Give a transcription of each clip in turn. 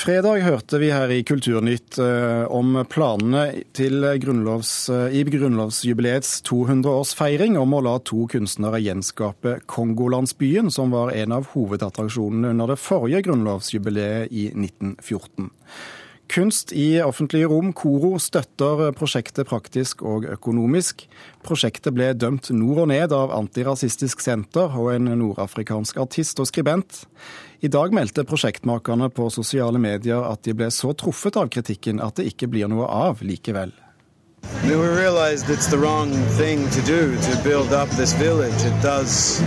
Fredag hørte vi her i Kulturnytt eh, om planene grunnlovs, eh, i grunnlovsjubileets 200-årsfeiring om å la to kunstnere gjenskape Kongolandsbyen, som var en av hovedattraksjonene under det forrige grunnlovsjubileet i 1914. Kunst i offentlige rom, KORO, støtter prosjektet praktisk og økonomisk. Prosjektet ble dømt nord og ned av Antirasistisk Senter og en nordafrikansk artist og skribent. I dag meldte prosjektmakerne på sosiale medier at de ble så truffet av kritikken at det ikke blir noe av likevel. We realized it's the wrong thing to do to build up this village. It does.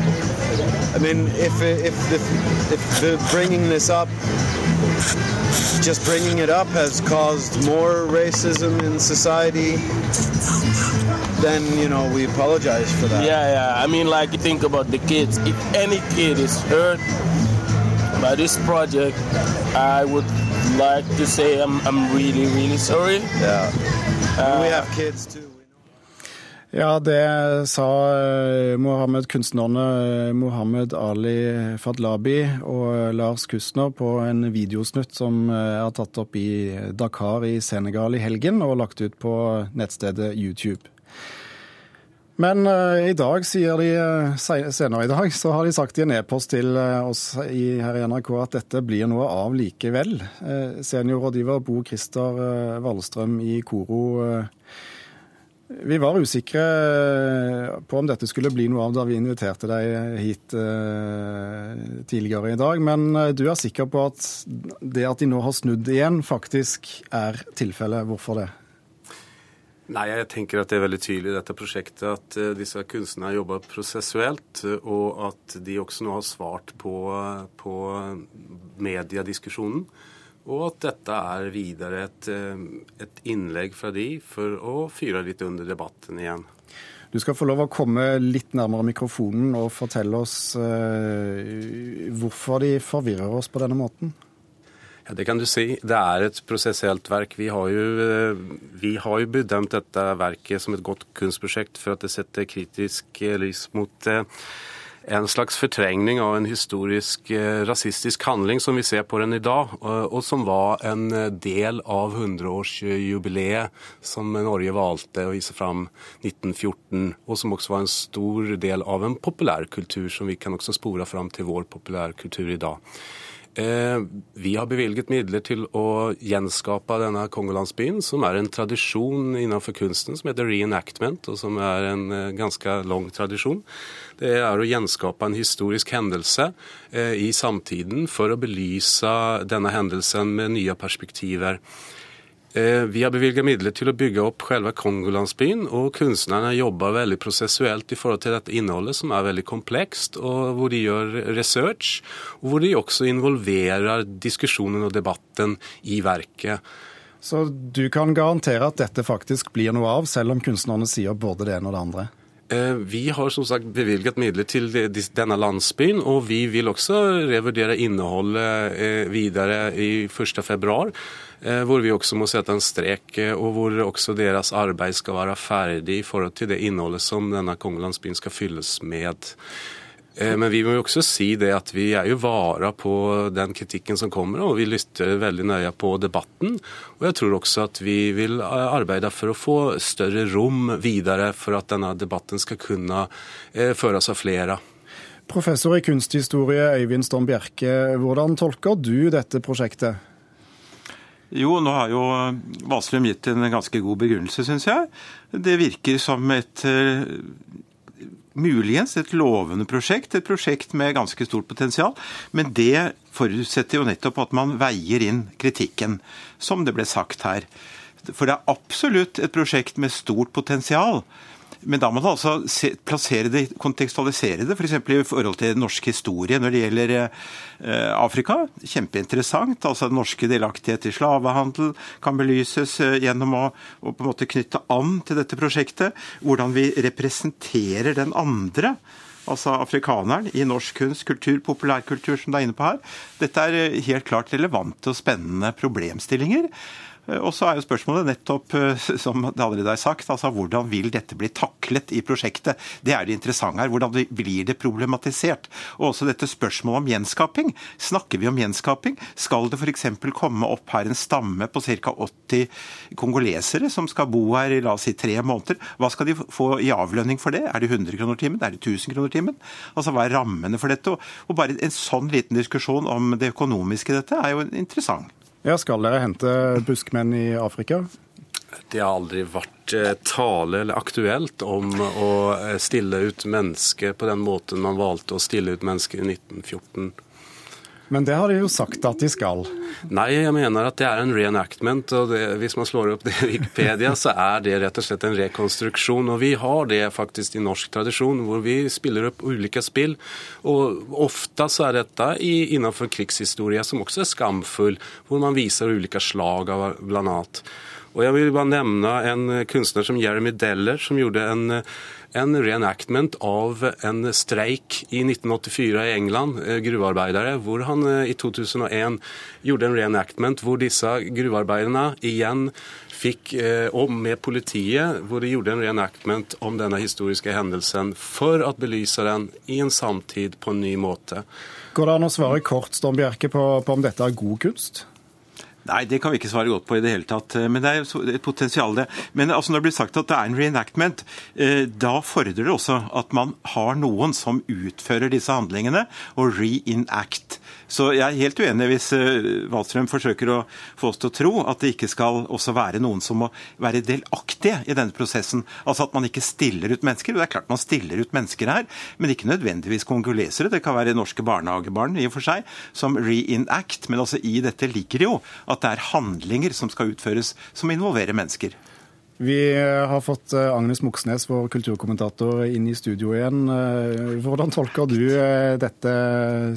I mean, if if if the bringing this up, just bringing it up, has caused more racism in society, then you know we apologize for that. Yeah, yeah. I mean, like you think about the kids. If any kid is hurt by this project, I would like to say I'm I'm really really sorry. Yeah. we uh, have kids too. Ja, det sa eh, Mohammed-kunstnerne eh, Mohammed Ali Fadlabi og Lars Kustner på en videosnutt som eh, er tatt opp i Dakar i Senegal i helgen og lagt ut på nettstedet YouTube. Men i dag, sier de senere i dag, så har de sagt i en e-post til oss i, her i NRK at dette blir noe av likevel. Seniorrådgiver Bo Christer Wallstrøm i Koro. Vi var usikre på om dette skulle bli noe av da vi inviterte deg hit tidligere i dag. Men du er sikker på at det at de nå har snudd igjen, faktisk er tilfellet. Hvorfor det? Nei, jeg tenker at det er veldig tydelig i dette prosjektet at disse kunstnerne jobba prosessuelt, og at de også nå har svart på, på mediediskusjonen. Og at dette er videre et, et, innlegg fra de for å fyre litt under debatten igjen. Du skal få lov å komme litt nærmere mikrofonen og fortelle oss hvorfor de forvirrer oss på denne måten. Ja, Det kan du si. Det er et prosessuelt verk. Vi har, jo, eh, vi har jo bedømt dette verket som et godt kunstprosjekt for at det setter kritisk eh, lys mot eh, en slags fortrengning av en historisk rasistisk handling som vi ser på den i dag, og som var en del av 100-årsjubileet som Norge valgte å vise fram 1914, og som også var en stor del av en populærkultur som vi kan også spore fram til vår populærkultur i dag. Eh, vi har bevilget midler til å gjenskape denne kongolandsbyen, som er en tradisjon innenfor kunsten som heter reenactment, og som er en eh, ganske lang tradisjon. Det er å gjenskape en historisk hendelse eh, i samtiden for å belyse denne hendelsen med nye perspektiver. Eh, vi har bevilget midler til å bygge opp selve Kongolandsbyen, og kunstnerne jobber veldig prosessuelt i forhold til dette innholdet, som er veldig komplekst, og hvor de gjør research, og hvor de også involverer diskusjonen og debatten i verket. Så du kan garantere at dette faktisk blir noe av, selv om kunstnerne sier både det ene og det andre? Eh, vi har som sagt bevilget midler til denne landsbyen, og vi vil også revurdere innholdet eh, videre i 1. februar. hvor vi også må sette en strek, eh, og hvor også deres arbeid skal være ferdig i forhold til det innholdet som denne kongelandsbyen skal fylles med. Eh, men vi må jo også si det at vi er jo vara på den kritikken som kommer, og vi lytter veldig nøye på debatten. Og jeg tror også at vi vil arbeide for å få større rom videre for at denne debatten skal kunne føres av flere. Professor i kunsthistorie Øyvind Storm Bjerke, hvordan tolker du dette prosjektet? Jo, nå har jo Wahlstrøm gitt en ganske god begrunnelse, syns jeg. Det virker som et muligens et lovende prosjekt, et prosjekt med ganske stort potensial. Men det forutsetter jo nettopp at man veier inn kritikken, som det ble sagt her. For det er absolutt et prosjekt med stort potensial. Men da må man altså se, plassere det, kontekstualisere det, f.eks. For i forhold til norsk historie når det gjelder eh, Afrika. Kjempeinteressant. altså Den norske delaktighet i slavehandel kan belyses eh, gjennom å, å, på en måte knytte an til dette prosjektet. Hvordan vi representerer den andre altså afrikaneren, i norsk kunst, kultur, populærkultur, som du er inne på her. Dette er eh, helt klart relevante og spennende problemstillinger. Eh, og så er jo spørsmålet nettopp, eh, som det allerede er sagt, altså hvordan vil dette bli taklet i prosjektet? Det er det interessante her. Hvordan blir det problematisert? Og også dette spørsmålet om gjenskaping. Snakker vi om gjenskaping? Skal det f.eks. komme opp her en stamme på ca. 80 kongolesere som skal bo her i la oss si tre måneder? Hva skal de få i avlønning for det? Er det 100 kroner timen? Er det 1000 kroner timen? Altså Hva er rammene for dette? Og bare en sånn liten diskusjon om det økonomiske i dette er jo interessant. Ja, Skal dere hente buskmenn i Afrika? Det har aldri vært eh, tale eller aktuelt om å eh, stille ut mennesker på den måten man valgte å stille ut mennesker i 1914. Men det har de jo sagt at de skal. Nei, jeg mener at det er en reenactment. og det, Hvis man slår opp det i Wikipedia, så er det rett og slett en rekonstruksjon. Og vi har det faktisk i norsk tradisjon, hvor vi spiller opp ulike spill. Og ofte så er dette innenfor krigshistorie, som også er skamfull, hvor man viser ulike slag av annet. Og jeg vil bare nevne en kunstner som Jeremy Deller, som gjorde en en reenactment av en streik i 1984 i England, eh, gruvearbeidere, hvor han eh, i 2001 gjorde en reenactment hvor disse gruvearbeiderne igjen fikk, eh, og med politiet, hvor de gjorde en reenactment om denne historiske hendelsen for å belyse den i en samtid på en ny måte. Går det an å svare kort Storm Bjerke, på, på om dette er god kunst? Nei, det kan vi ikke svare godt på i det hele tatt. Men det er et potensial, det. Men altså, når det blir sagt at det er en reenactment, eh, da fordrer det også at man har noen som utfører disse handlingene, og reenact. Så jeg er helt uenig hvis Wahlstrøm forsøker å få oss til å tro at det ikke skal også være noen som må være delaktige i denne prosessen. Altså at man ikke stiller ut mennesker. Det er klart man stiller ut mennesker her, men ikke nødvendigvis kongolesere. Det kan være norske barnehagebarn i og for seg, som reenact. Men altså i dette ligger jo at det er handlinger som skal utføres som involverer mennesker. Vi har fått eh, Agnes Moxnes, vår kulturkommentator, inn i studio igjen. Eh, hvordan tolker du eh, dette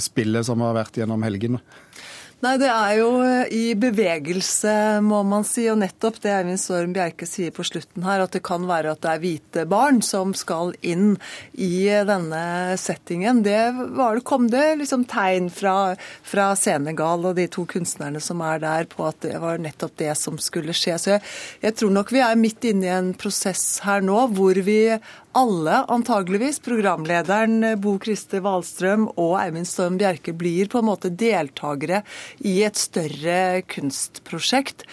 spillet som har vært gjennom helgen? Nei, det er jo eh, i bevegelse, må man si. Og nettopp det Eivind Storm Bjerke sier på slutten her, at det kan være at det er hvite barn som skal inn i denne settingen. Det, var, kom det liksom tegn fra, fra, Senegal og de to kunstnerne som er der, på at det var nettopp det som skulle skje. Så jeg, jeg tror nok vi er midt inne i en prosess her nå hvor vi alle, antageligvis, programlederen Bo Kriste Wahlstrøm og Eivind Storm Bjerke, blir på en måte deltakere i et større kunstprosjekt.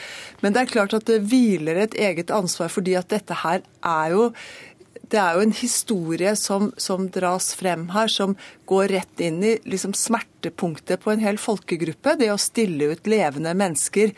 Men det er klart at det hviler et eget ansvar, fordi at dette her er jo det er jo en historie som, som, dras frem her, som går rett inn i liksom smertepunktet på en hel folkegruppe. Det å stille ut levende mennesker.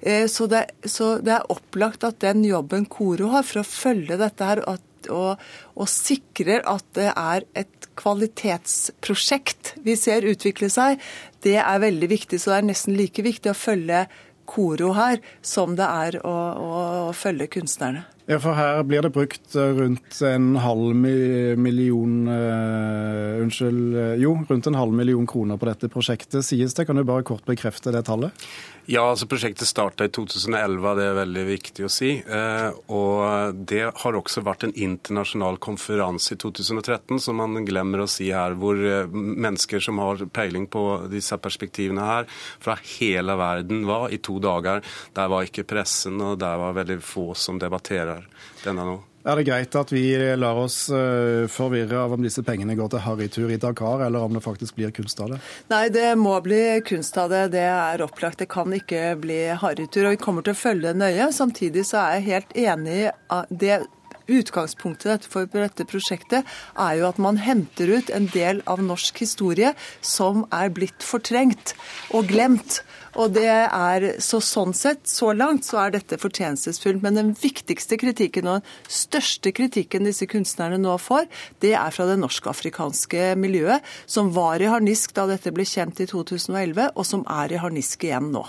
Eh, så det, så det er opplagt at den jobben Koro har for å følge dette her, at og, og sikrer at det er et kvalitetsprosjekt vi ser utvikle seg, det er veldig viktig. Så det er nesten like viktig å følge Koro her som det er å, å, å følge kunstnerne. Ja, for her blir det brukt rundt en halv million uh, Unnskyld. Jo, rundt en halv million kroner på dette prosjektet, sies det. Kan du bare kort bekrefte det tallet? Ja, altså Prosjektet starta i 2011, det er veldig viktig å si. Eh, og det har også vært en internasjonal konferanse i 2013, som man glemmer å si her, hvor eh, mennesker som har peiling på disse perspektivene her, fra hele verden var i to dager. Der var ikke pressen, og der var veldig få som debatterer denne nå. Er det greit at vi lar oss eh, forvirre av om disse pengene går til harrytur i Dakar, eller om det faktisk blir kunst av det? Nei, det må bli kunst av det. Det er opplagt. Det kan ikke bli harrytur. Og vi kommer til å følge det nøye. Samtidig så er jeg helt enig i det Utgangspunktet for dette prosjektet er jo at man henter ut en del av norsk historie som er blitt fortrengt og glemt. Og det er, så Sånn sett, så langt, så er dette fortjenestefullt. Men den viktigste kritikken og den største kritikken disse kunstnerne nå får, det er fra det norsk-afrikanske miljøet, som var i harnisk da dette ble kjent i 2011, og som er i harnisk igjen nå.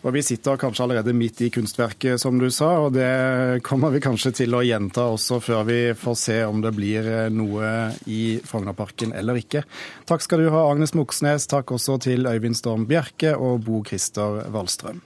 Og Vi sitter kanskje allerede midt i kunstverket, som du sa, og det kommer vi kanskje til å gjenta også før vi får se om det blir noe i Frognerparken eller ikke. Takk skal du ha, Agnes Moxnes. Takk også til Øyvind Storm Bjerke og Bo Christer Wallstrøm.